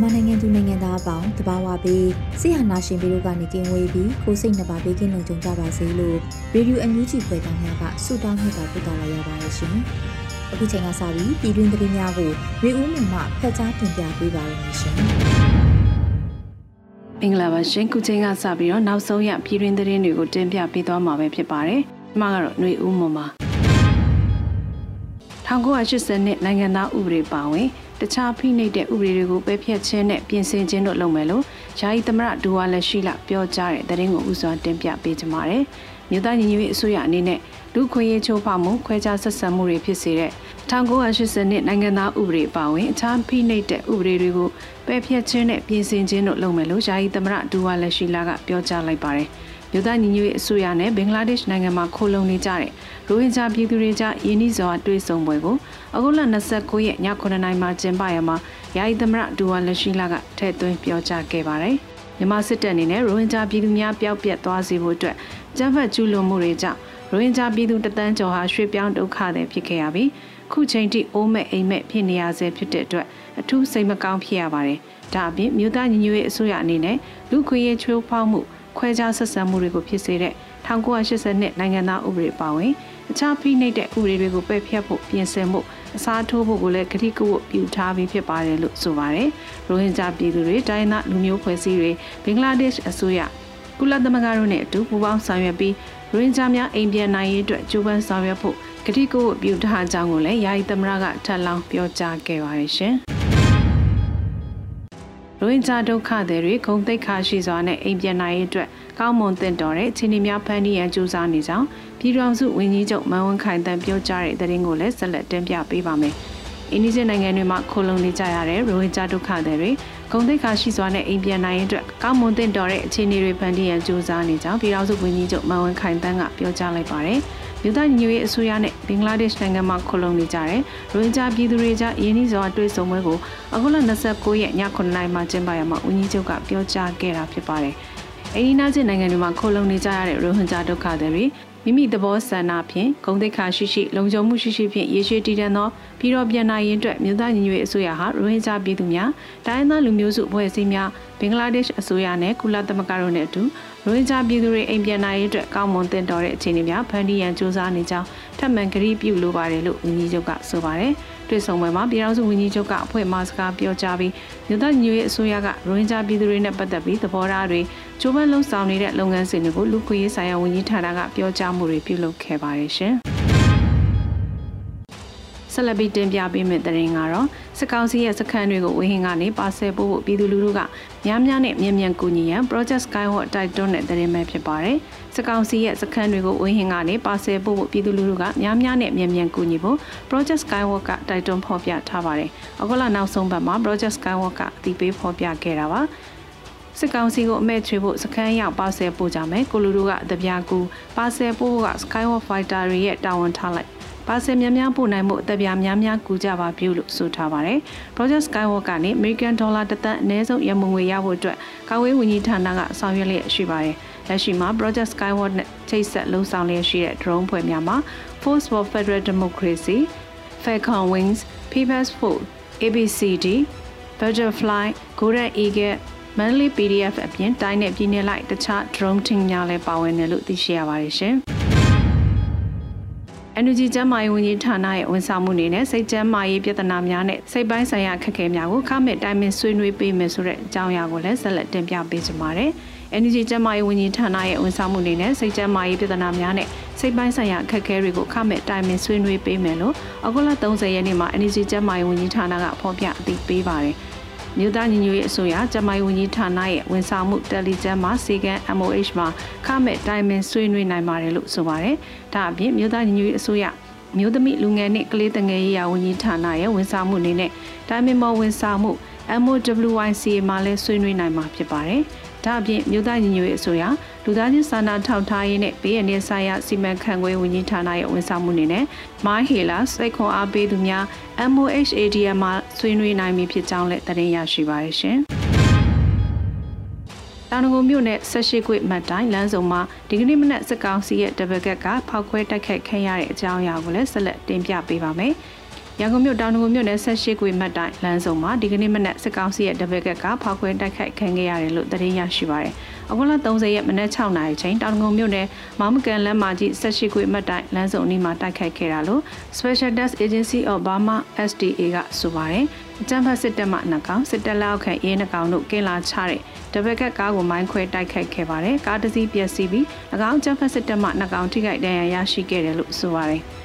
မြန်မာနိုင်ငံသူနိုင်ငံသားအပေါင်းတဘာဝပြီးဆရာနာရှင်ပြီးတို့ကနေကင်းဝေးပြီးကိုစိတ်နှပါဘေးကင်းလုံခြုံကြပါစေလို့ရေဒီယိုအန်ယူဂျီဖွယ်သားများကဆုတောင်းမြတ်တာပို့တာလာရပါတယ်ရှင်။အခုချိန်ကစပြီးပြည်တွင်းသတင်းများကိုရေဦးမှမှဖတ်ကြားတင်ပြပေးပါရမရှင်။မင်္ဂလာပါရှင်ခုချိန်ကစပြီးတော့နောက်ဆုံးရပြည်တွင်းသတင်းတွေကိုတင်ပြပေးသွားမှာပဲဖြစ်ပါတယ်။ဒီမှာကတော့ຫນွေဦးမှမှာ1980နှစ်နိုင်ငံသားဥပဒေပါဝင် တခြားဖိနှိပ်တဲ့ဥပဒေတွေကိုပယ်ဖျက်ခြင်းနဲ့ပြင်ဆင်ခြင်းတို့လုပ်မယ်လို့ယာယီသမရဒူဝါလက်ရှိလပြောကြားတဲ့သတင်းကိုဥစွာတင်ပြပေးကြပါမယ်။မြို့သားညီညွတ်ရေးအစိုးရအနေနဲ့လူခွင့်ရေးချိုးဖောက်မှုခွဲခြားဆက်ဆံမှုတွေဖြစ်စေတဲ့1980နှစ်နိုင်ငံသားဥပဒေပါဝင်အခြားဖိနှိပ်တဲ့ဥပဒေတွေကိုပယ်ဖျက်ခြင်းနဲ့ပြင်ဆင်ခြင်းတို့လုပ်မယ်လို့ယာယီသမရဒူဝါလက်ရှိလကပြောကြားလိုက်ပါတယ်။ မြို့သားညီညွတ်ရေးအစိုးရနဲ့ဘင်္ဂလားဒေ့ရှ်နိုင်ငံမှာခိုလုံနေကြတဲ့ရိုဟင်ဂျာပြည်သူတွေကြားယင်းနှီးစွာတွေ့ဆုံပွဲကိုအခုလ29ရက်ည9:00နာရီမှာကျင်းပရမှာယာယီသမရဒူဝါလက်ရှိလာကထည့်သွင်းပြောကြားခဲ့ပါတယ်။မြန်မာစစ်တပ်အနေနဲ့ရိုဟင်ဂျာပြည်သူများပျောက်ပြက်သွားစေဖို့အတွက်ကြမ်းဖက်ကျူးလွန်မှုတွေကြောင့်ရိုဟင်ဂျာပြည်သူတသန်းကျော်ဟာရွှေ့ပြောင်းဒုက္ခတွေဖြစ်ခဲ့ရပြီးခုချိန်ထိအိုးမဲ့အိမ်မဲ့ဖြစ်နေရဆဲဖြစ်တဲ့အတွက်အထူးစိတ်မကောင်းဖြစ်ရပါတယ်။ဒါအပြင်မြို့သားညီညွတ်ရေးအစိုးရအနေနဲ့လူခွေရေးချိုးဖောက်မှု ခွဲခြားဆက်ဆံမှုတွေကိုဖြစ်စေတဲ့1980နှစ်နိုင်ငံသားဥပဒေပါဝင်အခြားဖိနှိပ်တဲ့ဥပဒေတွေကိုပယ်ဖျက်ဖို့ပြင်ဆင်ဖို့အစားထိုးဖို့ကိုလည်းကတိကဝတ်ပြုထားပြီးဖြစ်ပါတယ်လို့ဆိုပါတယ်။ရိုဟင်ဂျာပြည်သူတွေတိုင်းသားလူမျိုးဖွဲ့စည်းတွေဘင်္ဂလားဒေ့ရှ်အစိုးရကုလသမဂ္ဂတို့နဲ့အတူပူးပေါင်းဆောင်ရွက်ပြီးရိုဟင်ဂျာများအိမ်ပြန်နိုင်ရေးအတွက်ကြိုးပမ်းဆောင်ရွက်ဖို့ကတိကဝတ်ပြုထားကြောင်းကိုလည်းယာယီသမရကထပ်လောင်းပြောကြားခဲ့ပါတယ်ရှင်။ ရိုဟင်ဂျာဒုက္ခသည်တွေဂုံတိတ်ခါရှိစွာနဲ့အိမ်ပြန်နိုင်ရေးအတွက်ကောင်းမွန်သင့်တော်တဲ့အခြေအနေများဖန်တီးရန်ကြိုးစားနေကြောင်းပြည်ထောင်စုဝန်ကြီးချုပ်မန်ဝန်းခိုင်တန်ပြောကြားတဲ့သတင်းကိုလည်းဆက်လက်တင်ပြပေးပါမယ်။အင်းဒီစစ်နိုင်ငံတွေမှာခိုလုံနေကြရတဲ့ရိုဟင်ဂျာဒုက္ခသည်တွေဂုံတိတ်ခါရှိစွာနဲ့အိမ်ပြန်နိုင်ရေးအတွက်ကောင်းမွန်သင့်တော်တဲ့အခြေအနေတွေဖန်တီးရန်ကြိုးစားနေကြောင်းပြည်ထောင်စုဝန်ကြီးချုပ်မန်ဝန်းခိုင်တန်ကပြောကြားလိုက်ပါတယ်။ မြို့သားညီညွတ်ရေးအစိုးရနဲ့ဘင်္ဂလားဒေ့ရှ်နိုင်ငံမှာခိုလုံနေကြတဲ့ရိုဟင်ဂျာပြည်သူတွေကြားယင်းနှီးစွာတွေ့ဆုံပွဲကိုအခုလ29ရက်ည9:00နာရီမှာကျင်းပရမှာဦးကြီးချုပ်ကပြောကြားခဲ့တာဖြစ်ပါတယ်။အိန္ဒိနာချင်းနိုင်ငံတွေမှာခိုလုံနေကြရတဲ့ရိုဟင်ဂျာဒုက္ခတွေမိမိသဘောဆန္ဒဖြင့်ဂုံတိတ်ခါရှိရှိလုံခြုံမှုရှိရှိဖြင့်ရေရှည်တည်တံ့သောပြည်တော်ပြန်နိုင်ရင်အတွက်မြို့သားညီညွတ်ရေးအစိုးရဟာရိုဟင်ဂျာပြည်သူများတိုင်းသားလူမျိုးစုအဖွဲ့အစည်းများဘင်္ဂလားဒေ့ရှ်အစိုးရနဲ့ကုလသမဂ္ဂတို့နဲ့အတူ ရိုဟင်ဂျာပြည်သူတွေအိမ်ပြန်နိုင်ရေးအတွက်ကောင်းမွန်သင့်တော်တဲ့အခြေအနေများဖန်တီးရန်စ조사နေကြောင်းထပ်မံကြိပြုလိုပါတယ်လို့ဝန်ကြီးချုပ်ကဆိုပါတယ်။တွေ့ဆုံပွဲမှာပြည်ထောင်စုဝန်ကြီးချုပ်ကအဖွဲ့မှစကားပြောကြားပြီးမြို့သားညွေအစိုးရကရိုဟင်ဂျာပြည်သူတွေနဲ့ပတ်သက်ပြီးသဘောထားတွေကြိုးပမ်းလှုံ့ဆော်နေတဲ့လုပ်ငန်းစဉ်တွေကိုလူခွေရေးဆိုင်ရာဝန်ကြီးဌာနကပြောကြားမှုတွေပြုလုပ်ခဲ့ပါတယ်ရှင်။ ဆက်လက်ပြီးတင်ပြပေးမယ့်သတင်းကတော့စကောင်းစီရဲ့စခန်းတွေကိုဝေဟင်ကနေပါဆယ်ပို့ဖို့ပြည်သူလူထုကများများနဲ့မြန်မြန်ကူညီရန် Project Skywalk တိုက်တွန်းတဲ့သတင်းပဲဖြစ်ပါတယ်။စကောင်းစီရဲ့စခန်းတွေကိုဝေဟင်ကနေပါဆယ်ပို့ဖို့ပြည်သူလူထုကများများနဲ့မြန်မြန်ကူညီဖို့ Project Skywalk ကတိုက်တွန်းဖော်ပြထားပါတယ်။အခုလနောက်ဆုံးပတ်မှာ Project Skywalk ကအတိပေးဖော်ပြခဲ့တာပါ။စစ်ကောင်စီကိုအမဲချွေဖို့စခန်းရောက်ပါဆယ်ပို့ကြမယ်ကိုလူတို့ကတပြားကူပါဆယ်ပို့က Skywalk Fighter တွေရဲ့တာဝန်ထားလိုက် ပါစင်များများပို့နိုင်မှုအသက်ပြားများများကူကြပါပြုလို့ဆိုထားပါတယ်။ Project Skywalk ကနေ American Dollar တသန်းအနည်းဆုံးရမုံငွေရဖို့အတွက်ကာဝေးဝန်ကြီးဌာနကဆောင်ရွက်လျက်ရှိပါတယ်။လက်ရှိမှာ Project Skywalk နဲ့ချိတ်ဆက်လုံဆောင်လျက်ရှိတဲ့ drone ဖွဲ့များမှာ Force for Federal Democracy, Falcon Wings, People's Force, ABCD, Butterfly, Golden Eagle Manly PDF အပြင်တိုင်းနဲ့ပြည်နယ်လိုက်တခြား drone team များလည်းပါဝင်တယ်လို့သိရှိရပါတယ်ရှင်။ NUG ကျန်းမာရေးဝန်ကြီးဌာနရဲ့ဝန်ဆောင်မှုအနေနဲ့စိတ်ကျန်းမာရေးပြဿနာများနဲ့စိတ်ပိုင်းဆိုင်ရာအခက်အခဲများကိုခမဲ့တိုင်ပင်ဆွေးနွေးပေးမယ်ဆိုတဲ့အကြောင်းအရာကိုလည်းဆက်လက်တင်ပြပေးကြပါမယ်။ NUG ကျန်းမာရေးဝန်ကြီးဌာနရဲ့ဝန်ဆောင်မှုအနေနဲ့စိတ်ကျန်းမာရေးပြဿနာများနဲ့စိတ်ပိုင်းဆိုင်ရာအခက်အခဲတွေကိုခမဲ့တိုင်ပင်ဆွေးနွေးပေးမယ်လို့အခုလ30ရက်နေ့မှာ NUG ကျန်းမာရေးဝန်ကြီးဌာနကဖော်ပြအသိပေးပါတယ်။ မြို့သားညီညွတ်ရေးအစိုးရကျမိုင်းဝန်ကြီးဌာနရဲ့ဝန်ဆောင်မှုတယ်လီကျမ်းမှာစီကံ MOH မှာခမဲ့တိုင်ပင်ဆွေးနွေးနိုင်ပါတယ်လို့ဆိုပါတယ်။ဒါအပြင်မြို့သားညီညွတ်ရေးအစိုးရမြို့သမီးလူငယ်နှင့်ကလေးတငယ်ရေးရာဝန်ကြီးဌာနရဲ့ဝန်ဆောင်မှုအနေနဲ့တိုင်ပင်မော်ဝန်ဆောင်မှု MOWYCA မှာလည်းဆွေးနွေးနိုင်မှာဖြစ်ပါတယ်။ ဒါအပြင်မြို့သားညီညွတ်ရေးအစိုးရလူသားချင်းစာနာထောက်ထားရေးနဲ့ဘေးရန်ရေးဆိုင်ရာစီမံခန့်ခွဲဝန်ကြီးဌာနရဲ့ဝန်ဆောင်မှုအနေနဲ့ My Hela စိတ်ခွန်အားပေးသူများ MOHADM မှာဆွေးနွေးနိုင်ပြီဖြစ်ကြောင်းလည်းသတင်းရရှိပါရရှင်။တောင်ငုံမြို့နယ်ဆက်ရှိခွေမှတ်တိုင်းလမ်းစုံမှာဒီကနေ့မနက်စစ်ကောင်စီရဲ့တပကက်ကဖောက်ခွဲတိုက်ခိုက်ခဲ့ရတဲ့အကြောင်းအရာကိုလည်းဆက်လက်တင်ပြပေးပါမယ်။ ရန်ကုန်မြို့တောင်ငူမြို့နယ်ဆက်ရှိကွေမှတ်တိုင်လမ်းစုံမှာဒီကနေ့မနက်စစ်ကောင်စီရဲ့တပည့်ကကဖောက်ခွဲတိုက်ခိုက်ခံခဲ့ရတယ်လို့သတင်းရရှိပါရယ်။အခုလ30ရက်မနက်6နာရီချိန်တောင်ငူမြို့နယ်မောင်မကန်လမ်းမကြီးဆက်ရှိကွေမှတ်တိုင်လမ်းစုံအနီးမှာတိုက်ခိုက်ခဲ့တာလို့ Special Task Agency of Burma SDA ကဆိုပါရယ်။အကြမ်းဖက်စစ်တပ်မှနှကောင်စစ်တပ်လက်အောက်ခံရဲနှကောင်တို့ကင်းလာချတဲ့တပည့်ကကားကိုမိုင်းခွဲတိုက်ခိုက်ခဲ့ပါတယ်။ကားတစ်စီးပျက်စီးပြီး၎င်းအကြမ်းဖက်စစ်တပ်မှနှကောင်ထိခိုက်ဒဏ်ရာရရှိခဲ့တယ်လို့ဆိုပါရယ်။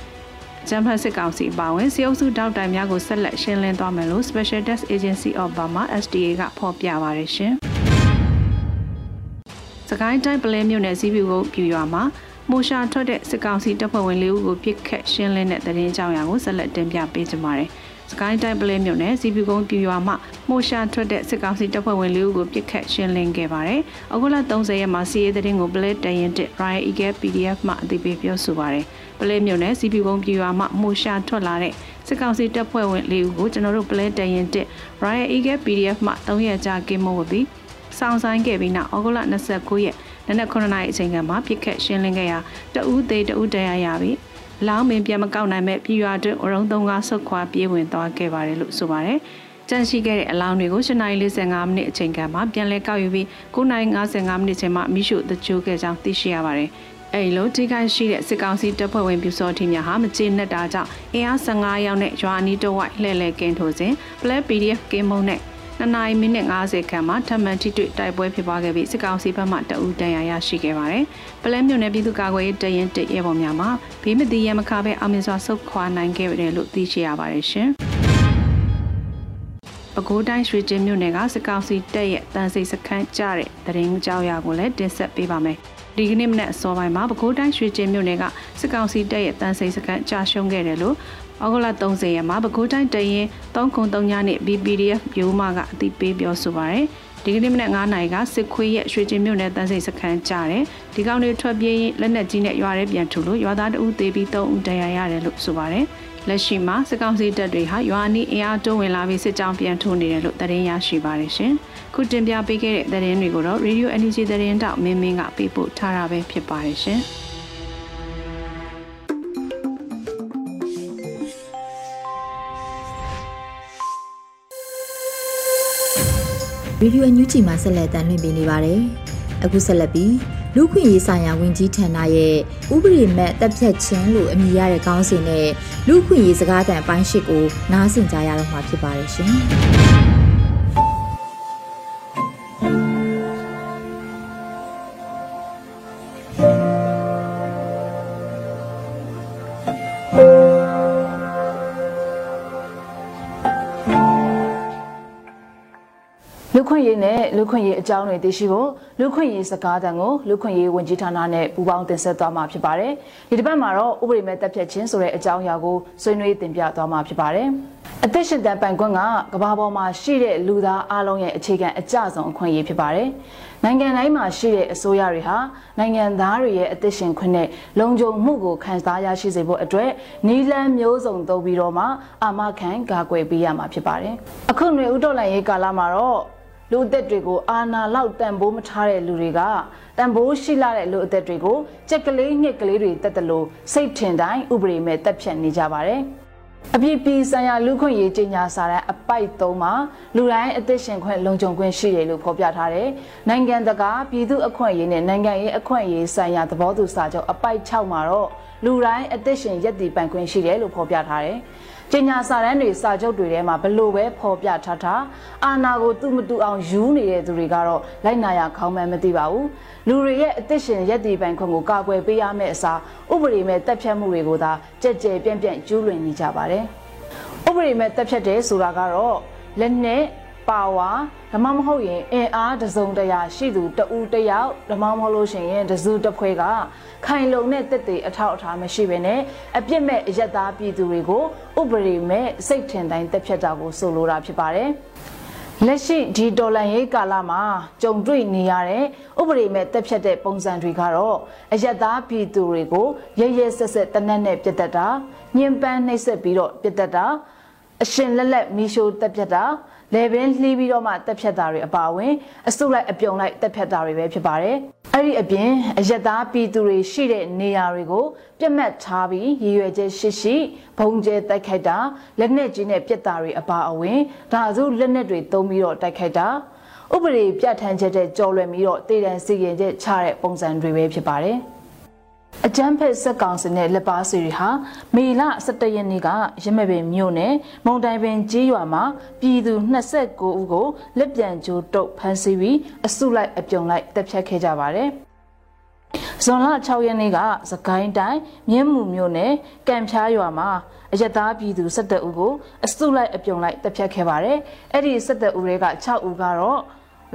ကျန်းဖတ်စစ်ကောင်စီပါဝင်စီအုပ်စုတောက်တိုင်များကိုဆက်လက်ရှင်းလင်းသွားမယ်လို့ Special Task Agency of Burma SDA ကဖော်ပြပါရရှင်။စကိုင်းတိုင်းပလဲမြို့နယ်စီးပြူကိုပြူရွာမှာမိုရှာထွက်တဲ့စစ်ကောင်စီတပ်ဖွဲ့ဝင်၄ဦးကိုပြစ်ခတ်ရှင်းလင်းတဲ့တရင်ကြောင်ရာကိုဆက်လက်တင်ပြပေးကြပါမယ်။စကိုင်းတိုင်းပလဲမြို့နယ်စီပီကုန်းပြူရွာမှမိုရှာထွက်တဲ့စစ်ကောင်စီတပ်ဖွဲ့ဝင်လေးဦးကိုပြစ်ခတ်ရှင်းလင်းခဲ့ပါတယ်။အခုလ30ရက်မှာစီရေးတဲ့ကိုပလဲတရင်တစ် Ryan Eagle PDF မှအသိပေးပြောဆိုပါတယ်။ ပလဲမြို့နယ်စီပီကုန်းပြူရွာမှမိုရှာထွက်လာတဲ့စစ်ကောင်စီတပ်ဖွဲ့ဝင်လေးဦးကိုကျွန်တော်တို့ပလဲတရင်တစ် Ryan Eagle PDF မှ3ရက်ကြာကင်းမဝပြီးစောင့်ဆိုင်ခဲ့ပြီးနောက်ဩဂုတ်လ29ရက်နနက်9နာရီအချိန်ကမှပြစ်ခတ်ရှင်းလင်းခဲ့ရာတဦးသေးတဦးတရားရပြီးလောင်းမင်းပြန်မကောက်နိုင်မဲ့ပြည်ရွာတွင်အရုံးသုံးကားဆုတ်ခွာပြေးဝင်သွားခဲ့ပါတယ်လို့ဆိုပါတယ်။ကြန့်ရှိခဲ့တဲ့အလောင်းတွေကို8:45မိနစ်အချိန်ကမှပြန်လည်ကောက်ယူပြီး9:55မိနစ်ချိန်မှမိရှုတကြိုးခဲ့ကြောင်းသိရှိရပါတယ်။ အဲဒီလိုထိခိုက်ရှိတဲ့စစ်ကောင်စီတပ်ဖွဲ့ဝင်ပြူစောထီများဟာမကျေနပ်တာကြောင့်အင်အား15ရောက်နဲ့ရွာအနီးတဝိုက်လှည့်လည်ကင်းထိုးစဉ် Black PDF ကင်းမုံနဲ့2နာရီမိနစ်50ခန့်မှာထပ်မံထိတွေ့တိုက်ပွဲဖြစ်ပွားခဲ့ပြီးစစ်ကောင်စီဘက်မှတအူတန်ရာရရှိခဲ့ပါတယ်။ပလဲမြို့နယ်ပြည်သူ့ကာကွယ်ရေးတရင်တရဲပေါ်များမှာဘေးမတိရမခပဲအောင်မြင်စွာဆုတ်ခွာနိုင်ခဲ့တယ်လို့သိရှိရပါတယ်ရှင်။ပဲခူးတိုင်းရွှေကျင်းမြို့နယ်ကစစ်ကောင်စီတပ်ရဲ့တန်စိတ်စခန်းကျတဲ့တရင်ကြောက်ရကိုလည်းတင်ဆက်ပေးပါမယ်။ ဒီကနေ့မနက်အစောပိုင်းမှာပဲခူးတိုင်းရွှေကျင်းမြို့နယ်ကစစ်ကောင်စီတပ်ရဲ့တန်စိတ်စခန်းကြာရှုံးခဲ့တယ်လို့ဩဂုတ်လ30ရက်မှာပဲခူးတိုင်းတရင်303ညနဲ့ BPDF ရိုးမကအသိပေးပြောဆိုပါရယ်ဒီကနေ့မနက်9နာရီကစစ်ခွေးရဲ့ရွှေကျင်မြို့နယ်တန်းစိတ်စခန်းကြားတယ်ဒီကောင်တွေထွက်ပြေးရင်လက်နက်ကြီးနဲ့ရွာရဲပြန်ထူလို့ရွာသားတဦးသေပြီး3ဦးဒဏ်ရာရတယ်လို့ဆိုပါတယ်လက်ရှိမှာစစ်ကောင်စီတပ်တွေဟာရွာနီးအင်အားတိုးဝင်လာပြီးစစ်ကြောင်းပြန်ထိုးနေတယ်လို့သတင်းရရှိပါတယ်ရှင် ခုတင်ပြပေးခဲ့တဲ့သတင်းတွေကိုတော့ Radio Energy သတင်းတောက်မင်းမင်းကပေးပို့ထားတာပဲဖြစ်ပါတယ်ရှင်ရေဒီယိုအန်ယူဂျီမှာဆက်လက်တင်ပြနေပါတယ်။အခုဆက်လက်ပြီးလူခွင့်ရေးဆိုင်ရာဝန်ကြီးဌာနရဲ့ဥပဒေမဲ့တပ်ဖြတ်ခြင်းလို့အမည်ရတဲ့ခေါင်းစဉ်နဲ့လူခွင့်ရေးစကားသံအပိုင်း၈ကိုနားဆင်ကြရတော့မှာဖြစ်ပါတယ်ရှင်။ခွင့် ခွင့်ရေးအကြောင်းတွေသိရှိဖို့လူခွင့်ရေးစကားသံကိုလူခွင့်ရေးဝန်ကြီးဌာနနဲ့ပူးပေါင်းတင်ဆက်သွားမှာဖြစ်ပါတယ်။ဒီတစ်ပတ်မှာတော့ဥပဒေမဲ့တပ်ဖြတ်ခြင်းဆိုတဲ့အကြောင်းအရာကိုဆွေးနွေးတင်ပြသွားမှာဖြစ်ပါတယ်။အသက်ရှင်တန်ပိုင်ခွင့်ကကမ္ဘာပေါ်မှာရှိတဲ့လူသားအလုံးရဲ့အခြေခံအကျဆုံးအခွင့်အရေးဖြစ်ပါတယ်။နိုင်ငံတိုင်းမှာရှိတဲ့အစိုးရတွေဟာနိုင်ငံသားတွေရဲ့အသက်ရှင်ခွင့်နဲ့လုံခြုံမှုကိုခံစားရရှိစေဖို့အတွက်နီလန်းမျိုးစုံသုံးပြီးတော့မှအာမခံကာကွယ်ပေးရမှာဖြစ်ပါတယ်။အခုຫນွေဥတော်လန်ရေးကာလမှာတော့ လူအသက်တွေကိုအာနာလောက်တန်ဖိုးမထားတဲ့လူတွေကတန်ဖိုးရှိလာတဲ့လူအသက်တွေကိုကြက်ကလေးညှက်ကလေးတွေတက်တယ်လို့စိတ်ထင်တိုင်းဥပဒေမဲ့တက်ဖြတ်နေကြပါတယ်အပြစ်ပြည်ဆိုင်ရာလူခွင့်ရေးကြေညာစာတမ်းအပိုက်3မှာလူတိုင်းအသက်ရှင်ခွင့်လုံခြုံခွင့်ရှိတယ်လို့ဖော်ပြထားတယ်။နိုင်ငံတကာပြည်သူအခွင့်အရေးနဲ့နိုင်ငံရေးအခွင့်အရေးဆိုင်ရာသဘောတူစာချုပ်အပိုက်6မှာတော့လူတိုင်းအသက်ရှင်ရည်တည်ပိုင်ခွင့်ရှိတယ်လို့ဖော်ပြထားတယ်။ ကြေညာစာတမ်းတွေစာချုပ်တွေထဲမှာဘလို့ပဲဖော်ပြထားတာအာနာကိုသူ့မတူအောင်ယူနေတဲ့သူတွေကတော့လိုက်နာရခေါင်းမှန်းမသိပါဘူးလူတွေရဲ့အသက်ရှင်ရည်တည်ပိုင်ခွင့်ကိုကာကွယ်ပေးရမယ့်အစားဥပဒေမဲ့တပ်ဖြတ်မှုတွေကိုသာကြက်ကြဲပြန့်ပြန့်ကျူးလွန်နေကြပါတယ်ဥပဒေမဲ့တပ်ဖြတ်တယ်ဆိုတာကတော့လက်နဲ့ ပါဝါဓမ္မမဟုတ်ရင်အင်အားတစုံတရာရှိသူတဦးတယောက်ဓမ္မမဟုတ်လို့ရှိရင်တစုတစ်ဖွဲကခိုင်လုံတဲ့တက်တေအထောက်အထားမရှိဘဲနဲ့အပြစ်မဲ့အယက်သားပြည်သူတွေကိုဥပဒေမဲ့စိတ်ထင်တိုင်းတက်ဖြတ်တာကိုဆိုလိုတာဖြစ်ပါတယ်လက်ရှိဒီဒေါ်လာရေးကာလမှာကြုံတွေ့နေရတဲ့ဥပဒေမဲ့တက်ဖြတ်တဲ့ပုံစံတွေကတော့အယက်သားပြည်သူတွေကိုရရဲဆက်ဆက်တနက်နဲ့ပြတ်တက်တာညှဉ်းပန်းနှိပ်စက်ပြီးတော့ပြတ်တက်တာအရှင်လက်လက်မီရှိုးတက်ဖြတ်တာ လေပင်လှီးပြီးတော့မှတက်ဖြတ်တာတွေအပါအဝင်အစုလိုက်အပြုံလိုက်တက်ဖြတ်တာတွေပဲဖြစ်ပါတယ်။အဲ့ဒီအပြင်အယက်သားပြည်သူတွေရှိတဲ့နေရာတွေကိုပြတ်မှတ်ထားပြီးရည်ရွယ်ချက်ရှိရှိဘုံကျဲတိုက်ခိုက်တာလက်နက်ကြီးနဲ့ပြစ်တာတွေအပါအဝင်ဒါစုလက်နက်တွေသုံးပြီးတော့တိုက်ခိုက်တာဥပဒေပြဋ္ဌာန်းချက်တဲ့ကြော်လွယ်ပြီးတော့တည်တံစီရင်ချက်ချတဲ့ပုံစံတွေပဲဖြစ်ပါတယ်။ အကြမ်းဖက်ဆက်ကောင်စနဲ့လက်ပါစီတွေဟာမေလ17ရက်နေ့ကရမပင်မြို့နယ်မုံတိုင်ပင်ကြီးရွာမှာပြည်သူ29ဦးကိုလက်ပြန်ကြိုးတုပ်ဖမ်းဆီးပြီးအစုလိုက်အပြုံလိုက်တပ်ဖြတ်ခဲ့ကြပါတယ်။ဇွန်လ6ရက်နေ့ကစကိုင်းတိုင်းမြင်းမှုမြို့နယ်ကံဖြားရွာမှာအယက်သားပြည်သူ17ဦးကိုအစုလိုက်အပြုံလိုက်တပ်ဖြတ်ခဲ့ပါတယ်။အဲ့ဒီ17ဦးတွေက6ဦးကတော့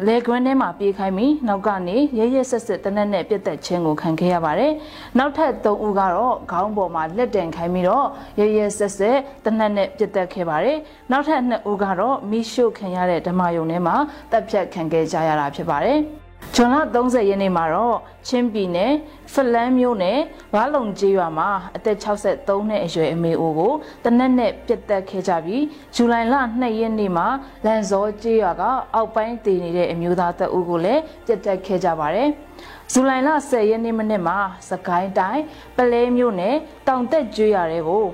လေကွင်းထဲမှာပြေးခိုင်းပြီးနောက်ကနေရဲရဲဆက်ဆက်တနက်နဲ့ပြတ်သက်ခြင်းကိုခံခဲ့ရပါတယ်။နောက်ထပ်၃ဦးကတော့ခေါင်းပေါ်မှာလက်တင်ခိုင်းပြီးတော့ရဲရဲဆက်ဆက်တနက်နဲ့ပြတ်သက်ခဲ့ပါတယ်။နောက်ထပ်၂ဦးကတော့မိရှုခံရတဲ့ဓမ္မယုံထဲမှာတပ်ဖြတ်ခံခဲ့ကြရတာဖြစ်ပါတယ်။ ဇွန်လ30ရက်နေ့မှာတော့ချင်းပြည်နယ်ဖလန်းမြို့နယ်ဝါလုံကျေးရွာမှာအသက်63နှစ်အရွယ်အမေအိုကိုတနက်နဲ့ပြတ်တက်ခဲ့ကြပြီးဇူလိုင်လ2ရက်နေ့မှာလန်စောကျေးရွာကအောက်ပိုင်းတည်နေတဲ့အမျိုးသားတအုပ်ကိုလည်းပြတ်တက်ခဲ့ကြပါတယ်။ဇူလိုင်လ10ရက်နေ့မနေ့မှာစကိုင်းတိုင်းပလဲမြို့နယ်တောင်တက်ကျွေးရတဲ့ကို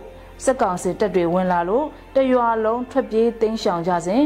စက်ကောင်စစ်တပ်တွေဝင်လာလို့တရွာလုံးထွက်ပြေးတိမ်းရှောင်ကြစဉ်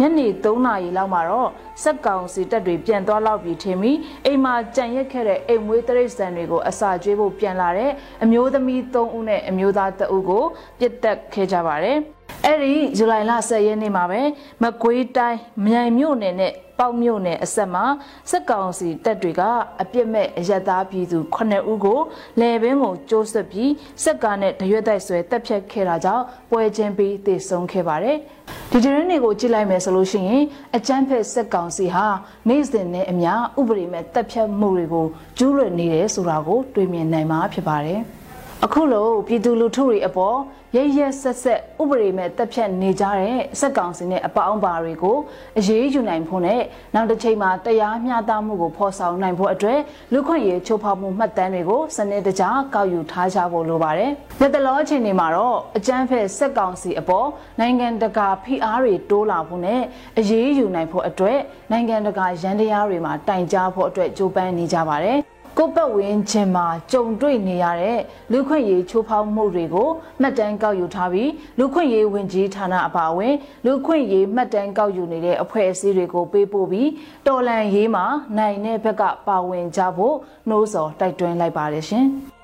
ညနေ3နာရီလောက်မှာတော့စက်ကောင်စီတပ်တွေပြန်သွားလောက်ပြီးထင်ပြီးအိမ်မှာကြံရက်ခဲ့တဲ့အိမ်မွေးတရိတ်ဆန်တွေကိုအစာကျွေးဖို့ပြန်လာတဲ့အမျိုးသမီး3ဦးနဲ့အမျိုးသား2ဦးကိုပြစ်တက်ခဲ့ကြပါတယ်။အဲ့ဒီဇူလိုင်လ10ရက်နေ့မှာပဲမကွေးတိုင်းမြိုင်မြို့နယ်နဲ့ ပေါက်မြို့နယ်အဆက်မှာစက်ကောင်စီတပ်တွေကအပြစ်မဲ့အရသားပြည်သူ9ဦးကိုလယ်ပင်ကိုကျိုးဆွပြီးစက်ကားနဲ့တရွက်တိုက်ဆွဲတပ်ဖြတ်ခဲ့တာကြောင့်ပွဲချင်းပြီးတည်ဆုံခဲ့ပါတယ်။ဒီတရင်တွေကိုကြည့်လိုက်မယ်ဆိုလို့ရှိရင်အကြမ်းဖက်စက်ကောင်စီဟာနေ့စဉ်နဲ့အမျှဥပဒေမဲ့တပ်ဖြတ်မှုတွေကိုကျူးလွန်နေတယ်ဆိုတာကိုတွေ့မြင်နိုင်မှာဖြစ်ပါတယ်။ အခုလိုပြည်သူလူထုတွေအပေါ်ရရဆက်ဆက်ဥပဒေမဲ့တက်ဖြတ်နေကြတဲ့စက်ကောင်စီနဲ့အပေါင်းပါတွေကိုအရေးယူနိုင်ဖို့နဲ့နောက်တစ်ချိန်မှာတရားမျှတမှုကိုဖော်ဆောင်နိုင်ဖို့အတွက်လူခွင့်ရေးချိုးဖောက်မှုမှတ်တမ်းတွေကိုစနစ်တကျကောက်ယူထားကြဖို့လိုပါတယ်။လက်တလောအချိန်တွေမှာတော့အကြမ်းဖက်စက်ကောင်စီအပေါ်နိုင်ငံတကာဖိအားတွေတိုးလာဖို့နဲ့အရေးယူနိုင်ဖို့အတွက်နိုင်ငံတကာရန်တရားတွေမှာတိုင်ကြားဖို့အတွက်ကြိုးပမ်းနေကြပါတယ်။ ကိုပတ်ဝန်းကျင်မှာကြုံတွေ့နေရတဲ့လူခွင့်ရေးချိုးဖောက်မှုတွေကိုမှတ်တမ်းကောက်ယူထားပြီးလူခွင့်ရေးဝင်ကြီးဌာနအပါအဝင်လူခွင့်ရေးမှတ်တမ်းကောက်ယူနေတဲ့အဖွဲ့အစည်းတွေကိုပေးပို့ပြီးတော်လန်ရေးမှာနိုင်တဲ့ဘက်ကပါဝင်ကြဖို့နှိုးဆော်တိုက်တွန်းလိုက်ပါတယ်ရှင်။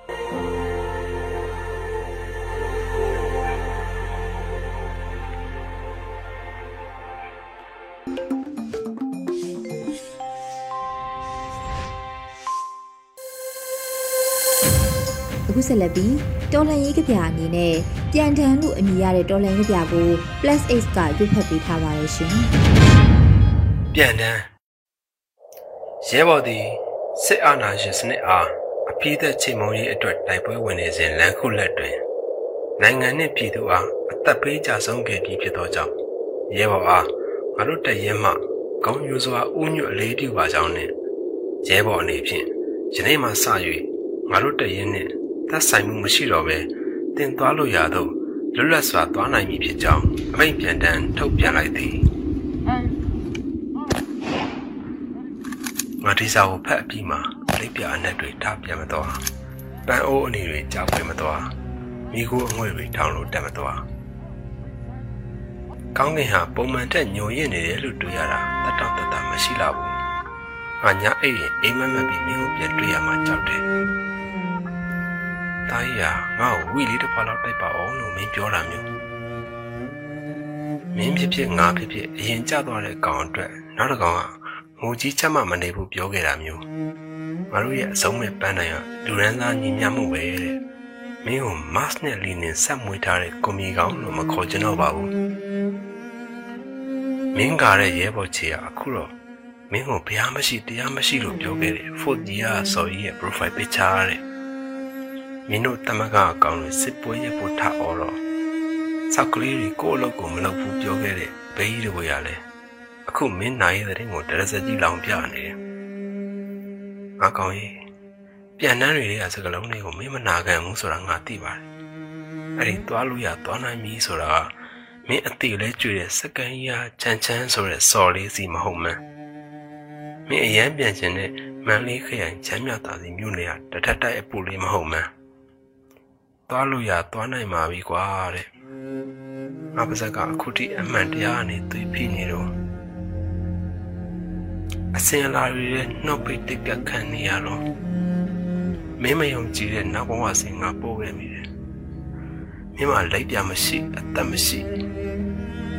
ဆက်လက်ပြီးတော်လန်ရေးကြပြအနေနဲ့ပြန်တန်းလို့အမည်ရတဲ့တော်လန်ရေးကြပြကို Plus X ကရွတ်ဖတ်ပေးထားပါတယ်ရှင်။ပြန်တန်းရဲဘော်သည်စစ်အာဏာရှင်စနစ်အားအပြည့်သက်ချိန်မုံရေးအတွက်တိုက်ပွဲဝင်နေစဉ်လမ်းခုလက်တွင်နိုင်ငံနှင့်ပြည်သူအားအသက်ပေးကြဆုံးခဲ့ပြီးဖြစ်သောကြောင့်ရဲဘော်အားငါတို့တရဲမှကောင်းယူစွာဥညွတ်အလေးပြုပါကြောင်းနှင့်ရဲဘော်အနေဖြင့်ယနေ့မှစ၍ငါတို့တရဲနှင့် သက်ဆိုင်မှုမရှိတော့ဘဲတင်သွားလို့ရတော့လွတ်လပ်စွာသွားနိုင်ပြီဖြစ်ကြောင်းအမိန့်ပြန်တန်းထုတ်ပြန်လိုက်သည်ငါဒီစာကိုဖတ်ပြီးမှလိပ်ပြအနက်တွေထားပြန်မသွားပန်းအိုးအနေတွေကြောက်ပြန်မသွားမိကိုအငွေ့တွေထောင်းလို့တက်မသွားကောင်းကင်ဟာပုံမှန်တက်ညိုရင့်နေတယ်လို့တွေ့ရတာတတ်တော့တတ်တာမရှိလာဘူး။ငါညာအိပ်ရင်အိမ်မက်မက်ပြီးမင်းကိုပြန်တွေ့ရမှကြောက်တယ်။ တာကြီးကငါ့ကိုဝီလေးတစ်ခွာလောက်တိုက်ပါအောင်လို့မင်းပြောတာမျိုး။မင်းဖြစ်ဖြစ်ငါဖြစ်ဖြစ်အရင်ကြသွားတဲ့ကောင်အတွက်နောက်တစ်ကောင်ကငိုကြီးချက်မှမနေဘူးပြောခဲ့တာမျိုး။ငါတို့ရဲ့အဆုံးမဲ့ပန်းနိုင်ကလူရန်သားညီမျှမှုပဲတဲ့။မင်းကိုမတ်နဲ့လီနင်ဆက်မွေးထားတဲ့ကွန်မီကောင်လို့မခေါ်ချင်တော့ပါဘူးမင်းကားတဲ့ရဲဘော်ချေကအခုတော့မင်းကိုဘုရားမရှိတရားမရှိလို့ပြောခဲ့တယ်ဖို့ကြီးကစော်ကြီးရဲ့ profile picture တဲ့ မင်းတို့တမကအကောင်တွေစစ်ပွဲရဲ့ပို့ထားအော်တော့စောက်ကလေးတွေကိုယ့်အလုပ်ကိုမလုပ်ဘူးပြောခဲ့တဲ့ဘေးကြီးတွေကလည်းအခုမင်းနိုင်တဲ့တဲ့ကိုတရစကြီးလောင်ပြနေတယ်ငါကောင်ကြီးပြန်တန်းတွေကစကလုံးတွေကိုမင်းမနာခံဘူးဆိုတာငါသိပါတယ်အဲ့ဒီသွားလို့ရသွားနိုင်ပြီဆိုတာကမင်းအတိလဲကျွေတဲ့စကန်ကြီးဟာချမ်းချမ်းဆိုတဲ့စော်လေးစီမဟုတ်မှန်းမင်းအရန်ပြန်ခြင်းနဲ့မန်လေးခရိုင်ချမ်းမြတာစီမြို့နယ်ကတထက်တိုက်အပူလေးမဟုတ်မှန်း သွားလို့ရသွားနိုင်ပါပြီကွာတဲ့ငါပါဇက်ကအခုထိအမှန်တရားနဲ့သွေးဖိနေတော့အစင်လာရတဲ့နှုတ်ပိတ်တက်ကခံနေရတော့မင်းမယုံကြည်တဲ့နောက်ဘဝစဉ်ငါပို့ခဲ့မိတယ်မင်းမလိုက်ပြမရှိအသက်မရှိ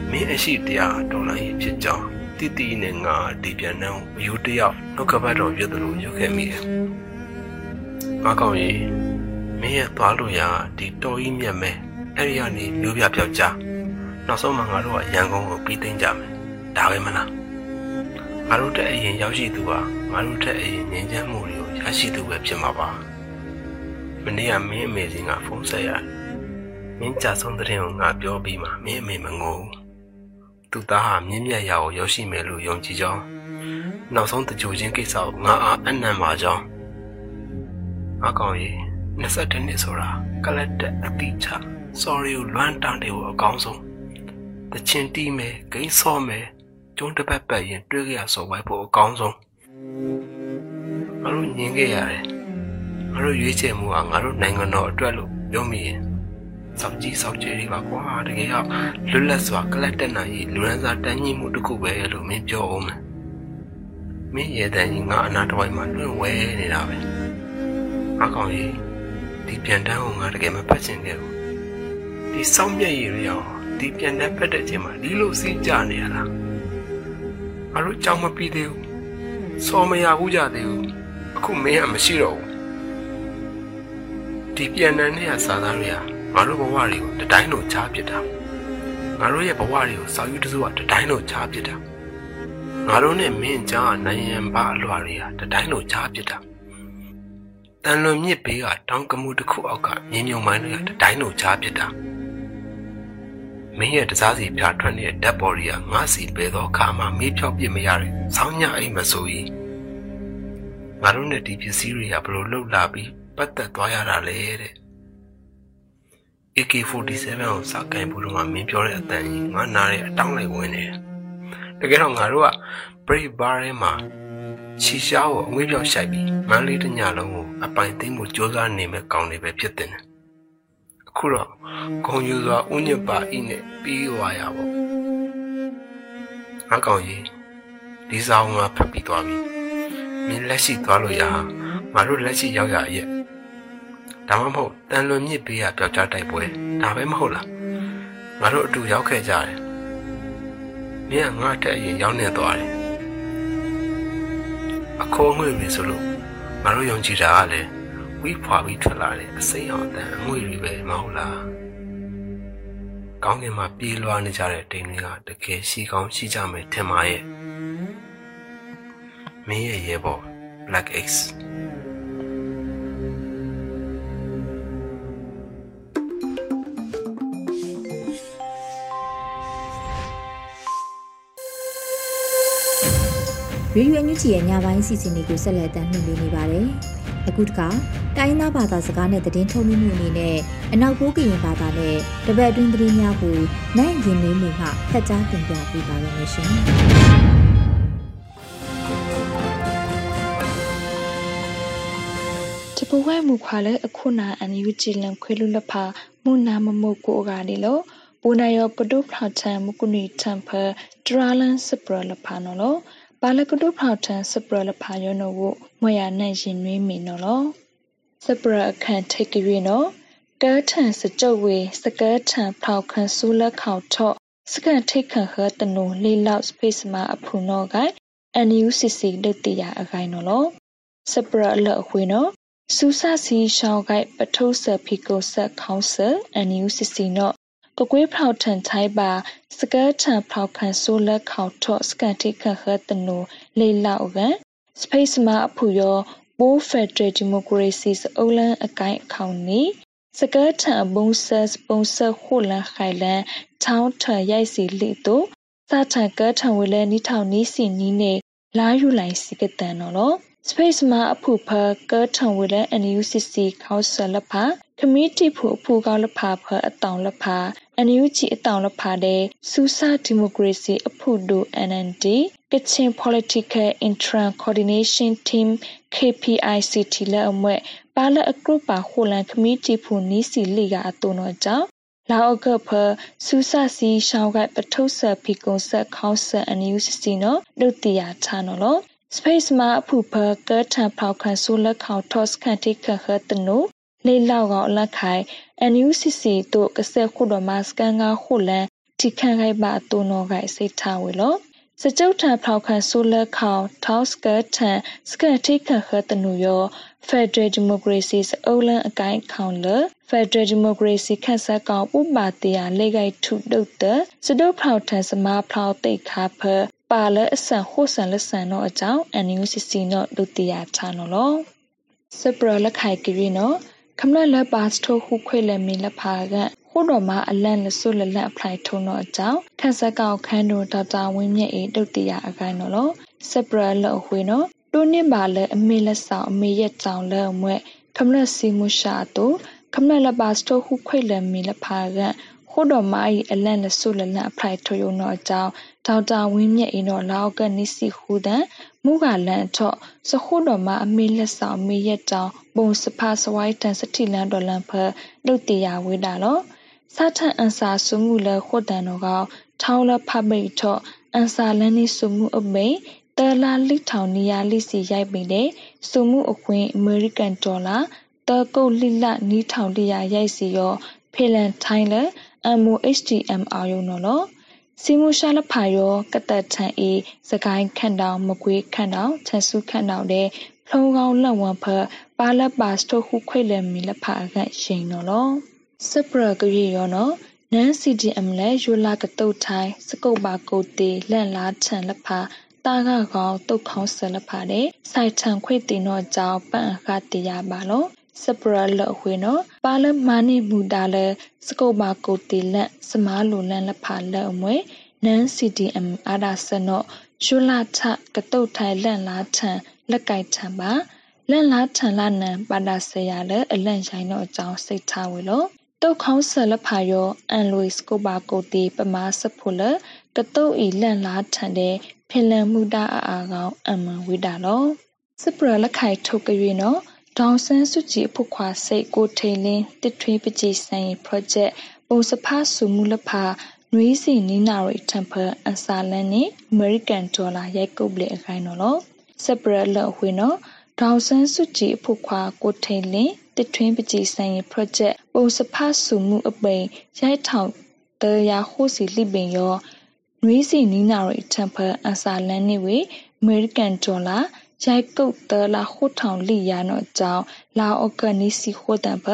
မင်းအရှိတရားတော်လိုင်းဖြစ်ကြောင်းတိတိနဲ့ငါဒီပြန်နှောင်းအယူတယောက်နှုတ်ကပတ်တော်ပြသလိုရုပ်ခဲ့မိတယ်။ငါကောင်းရင် မင်းရဲ့သွားလို့ရဒီတော်ကြီးမြတ်မဲအဲ့ဒီကနေမျိုးပြပြောက်ကြနောက်ဆုံးမှငါတို့ကရန်ကုန်ကိုပြီးသိမ်းကြမယ်။ဒါပဲမလား။ငါတို့တက်အရင်ရောက်ရှိသူဟာငါတို့တက်အရင်ငြိမ်းချမ်းမှုတွေကိုရရှိသူပဲဖြစ်မှာပါ။မနေ့ကမင်းအမေစင်ကဖုန်းဆက်ရတယ်။မင်းကြဆုံးတဲ့ကိုငါပြောပြီးမှမင်းအမေမငိုဘူး။သူသားဟာမြင့်မြတ်ရာကိုရောက်ရှိမယ်လို့ယုံကြည်ကြောင်းနောက်ဆုံးတကြိုချင်းကိစ္စကိုငါအားအနံ့ပါကြောင်းအကောင်ကြီး 22နှစ်ဆိုတာကလတ်တဲ့အတိချ sorry ကိုလွမ်းတန်းတယ်ကိုအကောင်းဆုံးတချင်တီးမယ်ဂိမ်းဆော့မယ်ကျုံးတစ်ပတ်ပတ်ရင်တွေးကြရစော်ဝိုက်ဖို့အကောင်းဆုံးငါတို့ညင်ခဲ့ရတယ်ငါတို့ရွေးချယ်မှုကငါတို့နိုင်ငံတော်အတွက်လို့ပြောမိရင်စောက်ကြီးစောက်ကြတွေပါကွာတကယ်တော့လွတ်လပ်စွာကလတ်တက်နိုင်လူရန်စာတန်းကြီးမှုတစ်ခုပဲလို့မင်းပြောအောင်မယ်မင်းရဲ့တန်းကြီးငါအနာတစ်ဝိုက်မှာလွင့်ဝဲနေတာပဲအကောင်ကြီး ဒီပြန်တန်းကိုငါတကယ်မဖတ်ချင်ခဲ့ဘူးဒီစောင်းမြက်ရည်ရောဒီပြန်တန်းဖတ်တဲ့ချိန်မှာဒီလိုစီးကြနေရလားငါတို့ကြောင်မပြီးသေးဘူးစော်မရဘူးကြသေးဘူးအခုမင်းကမရှိတော့ဘူးဒီပြန်တန်းနဲ့စာသားတွေကငါတို့ဘဝတွေကိုတတိုင်းလို့ချားပစ်တာငါတို့ရဲ့ဘဝတွေကိုစောက်ယူတစုကတတိုင်းလို့ချားပစ်တာငါတို့နဲ့မင်းကြားနိုင်ရန်ပါအလွာတွေကတတိုင်းလို့ချားပစ်တာ တန်လွန်မြစ်ဘေးကတောင်ကမှုတစ်ခုအောက်ကမြင်းမြုံမိုင်းတွေကတတိုင်းလို့ချားပစ်တာမင်းရဲ့တစားစီပြထွက်နေတဲ့ဓာတ်ပေါ်တွေကငါစီပဲသောအခါမှာမေးဖြောက်ပြစ်မရတဲ့ဆောင်းညအိမ်မဆိုကြီးငါတို့နဲ့ဒီပစ္စည်းတွေကဘလို့လှုပ်လာပြီးပတ်သက်သွားရတာလေတဲ့ AK47 ကိုစကင်ဘူးတော့မင်းပြောတဲ့အတန်ကြီးငါနားရဲ့အတောင်းလိုက်ဝင်နေတယ်။တကယ်တော့ငါတို့က Brave Bar ထဲမှာ ချီရှားကိုအငွေးပြောက်ရှိုက်ပြီးမန်းလေးတညလုံးကိုအပိုင်သိမ်းမှုစ조사နေမဲ့ကောင်းနေပဲဖြစ်တဲ့။အခုတော့ဂုံယူစွာဥညစ်ပါဤနဲ့ပြီးသွားရပါ။အကောင်ကြီးဒီဆောင်မှာဖတ်ပြီးသွားပြီ။မင်းလက်ရှိသွားလို့ရဟာငါတို့လက်ရှိရောက်ရရဲ့ဒါမှမဟုတ်တန်လွန်မြစ်ဘေးကပျောက်ကြားတိုက်ပွဲဒါပဲမဟုတ်လားငါတို့အတူရောက်ခဲ့ကြတယ်မင်းကငါ့တက်အရင်ရောက်နေသွားတယ်အ ခိုးငွေပြီဆိုလို့ငါတို့ယုံကြည်တာကလည်းဝိဖွာပြီးထွက်လာတဲ့အစိမ်းအောင်တန်အငွေတွေပဲမဟုတ်လားကောင်းကင်မှာပြေးလွှားနေကြတဲ့တိမ်တွေကတကယ်ရှိကောင်းရှိကြမယ်ထင်ပါရဲ့မင်းရဲ့ရဲဘော် Black X ရေဒီယိုအန်ယူဂျီရဲ့ညပိုင်းစီစဉ်တွေကိုဆက်လက်တင်ပြနေပါတယ်။အခုတခါတိုင်းသားဘာသာစကားနဲ့သတင်းထုတ်လွှင့်မှုအနေနဲ့အနောက်ပိုးကရင်ဘာသာနဲ့တပတ်အတွင်းသတင်းများကိုနိုင်ရင်လေးမှုမှဖတ်ကြားတင်ပြပေးပါရမရှင်။တပဝဲမူခွာလဲအခုနာအန်ယူဂျီလန်ခွေလူလဖာမူနာမမုတ်ကိုကနေလို့ပူနာယောကဒုဖလာချန်မကုနီတမ်ဖဒရာလန်စပရလဖာနော်လော ပါလကဒုဖလာချန်စပရလဖာယောနော်ဝမွေရနိုင်ရင်နွေးမီနော်လောစပရအခန့်ထိတ်ကြွေနော်တဲထန်စကြဝေစကဲထန်ဖောက်ခန့်ဆူလက်ခေါထော့စကန်ထိတ်ခန့်ဟတနုလေးလောက်စပေစမအဖူနော်ကိုင် NUCC ဒတ်တရအခိုင်နော်လောစပရလအခွေနော်စူဆာစီရှောင်းကိုက်ပထုဆဖီကိုဆက်ခေါင်းဆာ NUCC နော် ကကွေးဖောက်ထန်ထိုင်ပါစကဲထန်ဖောက်ခန့်ဆိုလက်ခေါထော့စကန်ထိတ်ခန့်ဟတနုလေးလောက်ကန်စပေစမအဖူရောပိုးဖက်ဒရယ်ဒီမိုကရေစီစအုပ်လန်းအကိုင်အခေါင်နီစကဲထံဘုံဆတ်ပုံဆခုလန်ခိုင်လန်ချောင်းထရိုက်စီလိတို့စာထံကထံဝလဲနီထောင်နီးစီနီးနေလာယူလိုက်စီကတန်နော်လော space မှာအဖူဖကထံဝလဲ NUCC ခေါဆလဖာ committee ဖူအဖူကောက်လဖာဖအတောင်လဖာ NUG အတောင်လဖာတဲ့စူစာဒီမိုကရေစီအဖူဒို NND Kitchen Political Interim Coordination Team KPICT လက်အမွဲ့ပါလအကရုပါခိုလန်ခမီတီဖူနီစီလီကအတုနောကြောင့်လာအကဖစူဆာစီရှောင်းကပထုဆဖီကုံဆက်ခေါဆန်အန်ယူစီစီနောဒုတိယချာနော်လော space မှာအဖူဖကထန်ဖောက်ခန့်ဆူလက်ခေါထော့စကန်တိခခတနု လေးလောက်ကောင်လက်ခိုင် NUCC တို့ကစက်ခုတော်မှာစကန်ကခုလန်ထိခန့်ခိုက်ပါတုံနောကိုင်စိတ်ထားဝေလောစကြုတ်ထံဖောက်ခန့်ဆူလက်ခေါထောက်စကထန်စကန်တိခခတနုယော Federal Democracy စအုပ်လန်အကိုင်ခေါင်လ Federal Democracy ခန့်ဆက်ကောင်ဥပါတရာလေကိုက်ထုတုတ်တစဒုဖောက်ထန်စမာဖောက်တိတ်ခါဖပါလအဆန်ဟိုဆန်လဆန်တော့အကြောင်း NUCC တော့ဒုတိယချာနော်လောစပရလက်ခိုင်ကရီနော် ခမလလပါစထိုခုခွေလမီလဖာကခုတော်မှာအလန့်လဆုလလန့်အဖလိုက်ထုံတော့အကြောင်းခက်ဆက်ကောင်ခန်းတို့ဒေါက်တာဝင်းမြင့်အေဒုတိယအခိုင်နော်လောစပရလအဝေးနော်တိုးနစ်ပါလဲအမေလက်ဆောင်အမေရဲ့ကြောင်လဲအမွဲ့ခမလစီမှုရှာတူခမလလပါစတိုခုခွေလမီလဖာကခုတော်မာဤအလန့်လဆုလလန့်အဖလိုက်ထုံတော့အကြောင်း ဒေါက်တာဝင်းမြင့်အေနော်လောက်ကနိစီဟူဒန်မူကလန်ထော့စခုတော်မှာအမေလက်ဆောင်မေရက်တောင်ပုံစဖစဝိုင်းတန်စတိလန်ဒေါ်လန်ဖလုတ်တီယာဝေးတာလောစာထန်အန်စာစုမှုလခုတ်တန်တော်ကထောင်းလဖပိတ်ထော့အန်စာလန်နိစုမှုအမိန်တလာလိထောင်နီယာလိစီရိုက်ပိတဲ့စုမှုအခွင့်အမေရိကန်ဒေါ်လာတကုတ်လိလနီးထောင်တရာရိုက်စီရောဖေလန်ထိုင်းလ MOHTM အာယုံနော်လော စီမူရှာလဖာယောကတတ်ထန်အေစကိုင်းခန့်တောင်မကွေးခန့်တောင်ချန်စုခန့်တောင်တဲ့ဖုံကောင်းလက်ဝံဖပါလက်ပါစတိုခုခွေလမီလဖာကရှိန်နော်လောစပရကရီယောနော်နန် CDM လဲယူလာကတုတ်ထိုင်းစကုတ်ပါကိုတေလန့်လားချန်လဖာတာကကောင်တုတ်ခေါင်းဆလဖာတဲ့စိုက်ထန်ခွေတင်တော့ကြောင်းပန့်အခတရားပါလော စပရလအဝေနော်ပါလမာနိမူတာလဲစကုတ်ပါကိုတီလက်စမားလိုလန်လဖာလက်အမွေနန် CDM အာဒါစနော့ရှုလာထကတုတ်ထိုင်လန့်လားထန်လက်ကိုက်ထန်ပါလန့်လားထန်လာနံပါဒါဆရာလဲအလန့်ဆိုင်တော့အကြောင်းစိတ်ထားဝေလို့တုတ်ခေါင်းဆလဖာယောအန်လွိစကိုပါကိုတီပမာစဖို့လကတုတ်ဤလန့်လားထန်တဲ့ဖင်လန်မှုတာအာကောင်အမန်ဝိတာလောစပရလက်ခိုင်ထုတ်ကြွေနော် ဒေါန်ဆန်းစုကြည်ဖုခွာစိတ်ကိုထိန်လင်းတစ်ထွေးပကြည်ဆိုင် project ပုံစဖဆူမူလဖာနွေးစီနီနာရီတမ်ပယ်အစာလန်နဲ့အမေရိကန်ဒေါ်လာရိုက်ကုတ်လေအခိုင်နော်လို့စပရလဝေနော်ဒေါန်ဆန်းစုကြည်ဖုခွာကိုထိန်လင်းတစ်ထွေးပကြည်ဆိုင် project ပုံစဖဆူမှုအပိန်ရိုက်ထောင်တရားဟိုစီလိပင်ရောနွေးစီနီနာရီတမ်ပယ်အစာလန်နဲ့ဝေအမေရိကန်ဒေါ်လာ ရိုက်ကုတ်တလာဟိုထောင်လိရနောကြောင့်လာအော့ကနီစီဟိုတံပ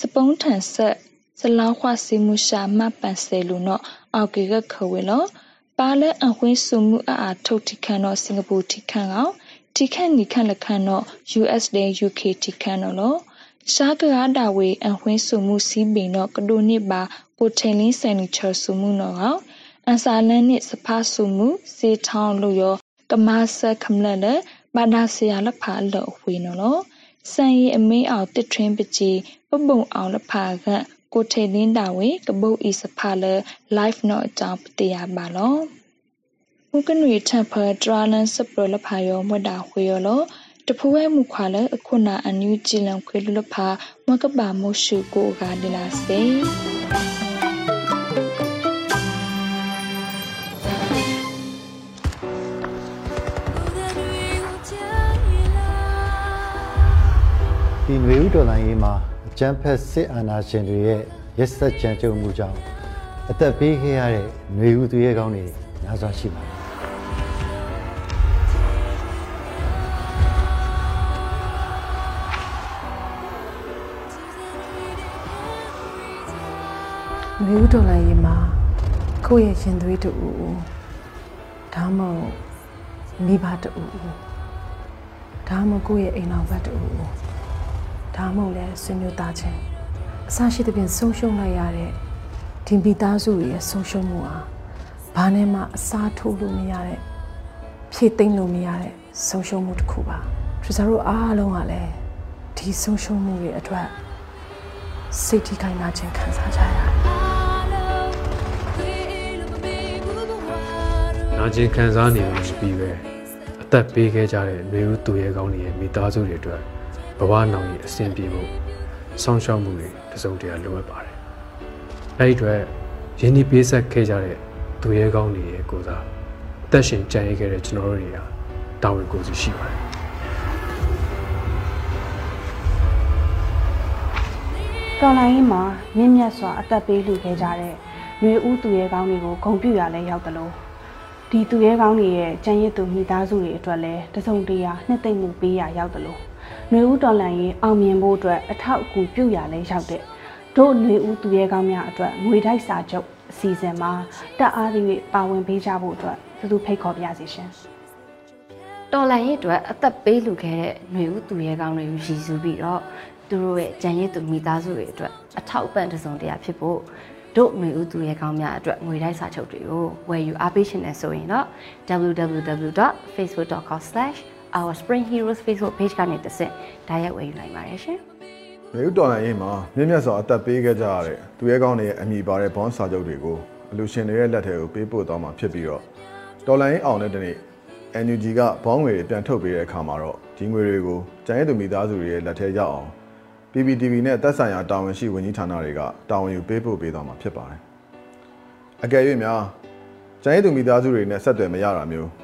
စပုံးထန်ဆက်စလောင်းခွစီမှုရှာမပန်ဆယ်လူနောအောက်ကေကခဝေလောပါလဲအဝင်းစုမှုအာထုတ်ထိခန့်တော့စင်ကာပူထိခန့်ကောင်ထိခန့်နီခန့်လခန့်တော့ USD UK ထိခန့်တော့လောရှားကရတာဝေအဝင်းစုမှုစီးပင်တော့ကဒိုနစ်ပါကိုထိန်လင်းဆန်နီချောစုမှုတော့ကောင်အန်စာလန်နစ်စဖာစုမှုစေထောင်းလို့ရောကမဆခမလလ ဘာနာဆရာလဖာလောဝေနော်လောစံရီအမင်းအောင်တစ်ထွင်းပကြီးပပုံအောင်လဖာကကိုထေလင်းတာဝေကပုတ်ဤစဖာလ live နော်အကြောင်းပတရားပါလောမုကနွေထပ်ဖဒရာလန်စပရလဖာယောမွတ်တာဝေယောလောတဖူဝဲမူခွာလအခုနာအန်ယူဂျီလံခွေလူလဖာမကပါမို့ရှုကိုကဒီလာစေ ဒီຫນွေဥတော်လိုင်းရေးမှာအကျန်းဖက်စစ်အာဏာရှင်တွေရဲ့ရက်စက်ကြမ်းကြုတ်မှုကြောင့်အသက်ပေးခဲ့ရတဲ့ຫນွေဥသူရဲကောင်းတွေများစွာရှိပါတယ်နွေဦးတော်လိုင်းရေးမှာကိုယ့်ရဲ့ရင်သွေးတူဒါမှမဟုတ်မိဘတူဒါမှမဟုတ်ကိုယ့်ရဲ့အိမ်တော်ဘက်တူ ဒါမှမဟုတ်လဲဆွေမျိုးသားချင်းအစရှိတဲ့ပြင်ဆုံးရှုံးလိုက်ရတဲ့ဒီမိသားစုရဲ့ဆုံးရှုံးမှုဟာဘာနဲ့မှအစားထိုးလို့မရတဲ့ဖြည့်သိမ့်လို့မရတဲ့ဆုံးရှုံးမှုတစ်ခုပါထရီဇာတို့အားလုံးကလည်းဒီဆုံးရှုံးမှုတွေအတွက်စိတ်ထိခိုက်နာခြင်းခံစားကြရတယ်နာကျင်ခံစားနေလို့ပြီးပဲအသက်ပေးခဲ့ကြတဲ့မျိုးဦးသူရဲကောင်းတွေရဲ့မိသားစုတွေအတွက် ဘဝနောင်ကြီးအဆင်ပြေဖို့ဆောင်းရှောက်မှုတွေတစုံတရာလိုအပ်ပါတယ်။အဲဒီအတွက်ရင်းနှီးပေးဆက်ခဲ့ကြတဲ့သူရဲကောင်းတွေရဲ့ကိုစားအသက်ရှင်ကြံ့ရခဲ့တဲ့ကျွန်တော်တို့တွေကတာဝန်ကိုယ်စီရှိပါတယ်။တော်လိုင်းမှာမြင့်မြတ်စွာအသက်ပေးလူခဲ့ကြတဲ့ຫນွေဦးသူရဲကောင်းတွေကိုဂုံပြူရလဲရောက်တယ်လို့ဒီသူရဲကောင်းတွေရဲ့ကြံရစ်သူမိသားစုတွေအတွက်လည်းတစုံတရာနှစ်သိမ့်မှုပေးရရောက်တယ်လို့ ຫນွေဦးတော်လန်ရင်အောင်မြင်ဖို့အတွက်အထောက်အကူပြုရလဲရောက်တဲ့တို့ຫນွေဦးသူရဲကောင်းများအတွက်ငွေတိုက်စာချုပ်အစီအစဉ်မှာတက်အားသည့်ပါဝင်ပေးကြဖို့အတွက်သူသူဖိတ်ခေါ်ပြစီရှင်တော်လန်ရဲ့အတွက်အသက်ပေးလူခဲ့တဲ့ຫນွေဦးသူရဲကောင်းတွေကိုရည်စူးပြီးတော့သူတို့ရဲ့ကြံရည်သူမိသားစုတွေအတွက်အထောက်အပံ့တစုံတရာဖြစ်ဖို့တို့ຫນွေဦးသူရဲကောင်းများအတွက်ငွေတိုက်စာချုပ်တွေကိုဝယ်ယူအားပေးရှင်နေဆိုရင်တော့ www.facebook.com/ourspringheroes Facebook page ကနေတစ်ဆင့်ဒါရိုက်ဝယ်ယူနိုင်ပါတယ်ရှင်။မြေဥတော်လိုင်းရေးမှာမြင့်မြတ်စွာအသက်ပေးခဲ့ကြရတဲ့သူရဲကောင်းတွေရဲ့အမိပါတဲ့ဘွန်စာချုပ်တွေကိုအလူရှင်တွေရဲ့လက်ထဲကိုပေးပို့သွားမှာဖြစ်ပြီးတော့တော်လိုင်းအောင်တဲ့တနေ့ NUG ကဘောင်းငွေတွေပြန်ထုတ်ပေးတဲ့အခါမှာတော့ဒီငွေတွေကိုကျန်ရည်သူမိသားစုတွေရဲ့လက်ထဲရောက်အောင် PPTV နဲ့သက်ဆိုင်ရာတာဝန်ရှိဝန်ကြီးဌာနတွေကတာဝန်ယူပေးပို့ပေးသွားမှာဖြစ်ပါတယ်။အကယ်၍များကျန်ရည်သူမိသားစုတွေနဲ့ဆက်သွယ်မရတာမျိုး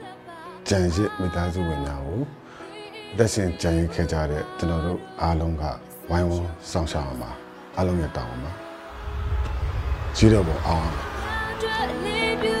ကြံရစ်မိသားစုဝင်များကိုလက်ရှင်ကြံရစ်ခဲ့ကြတဲ့ကျွန်တော်တို့အားလုံးကဝိုင်းဝန်းဆောင်ရှောက်အောင်ပါအားလုံးရဲ့တောင်းပါကြီးတော့ပေါ်အောင်က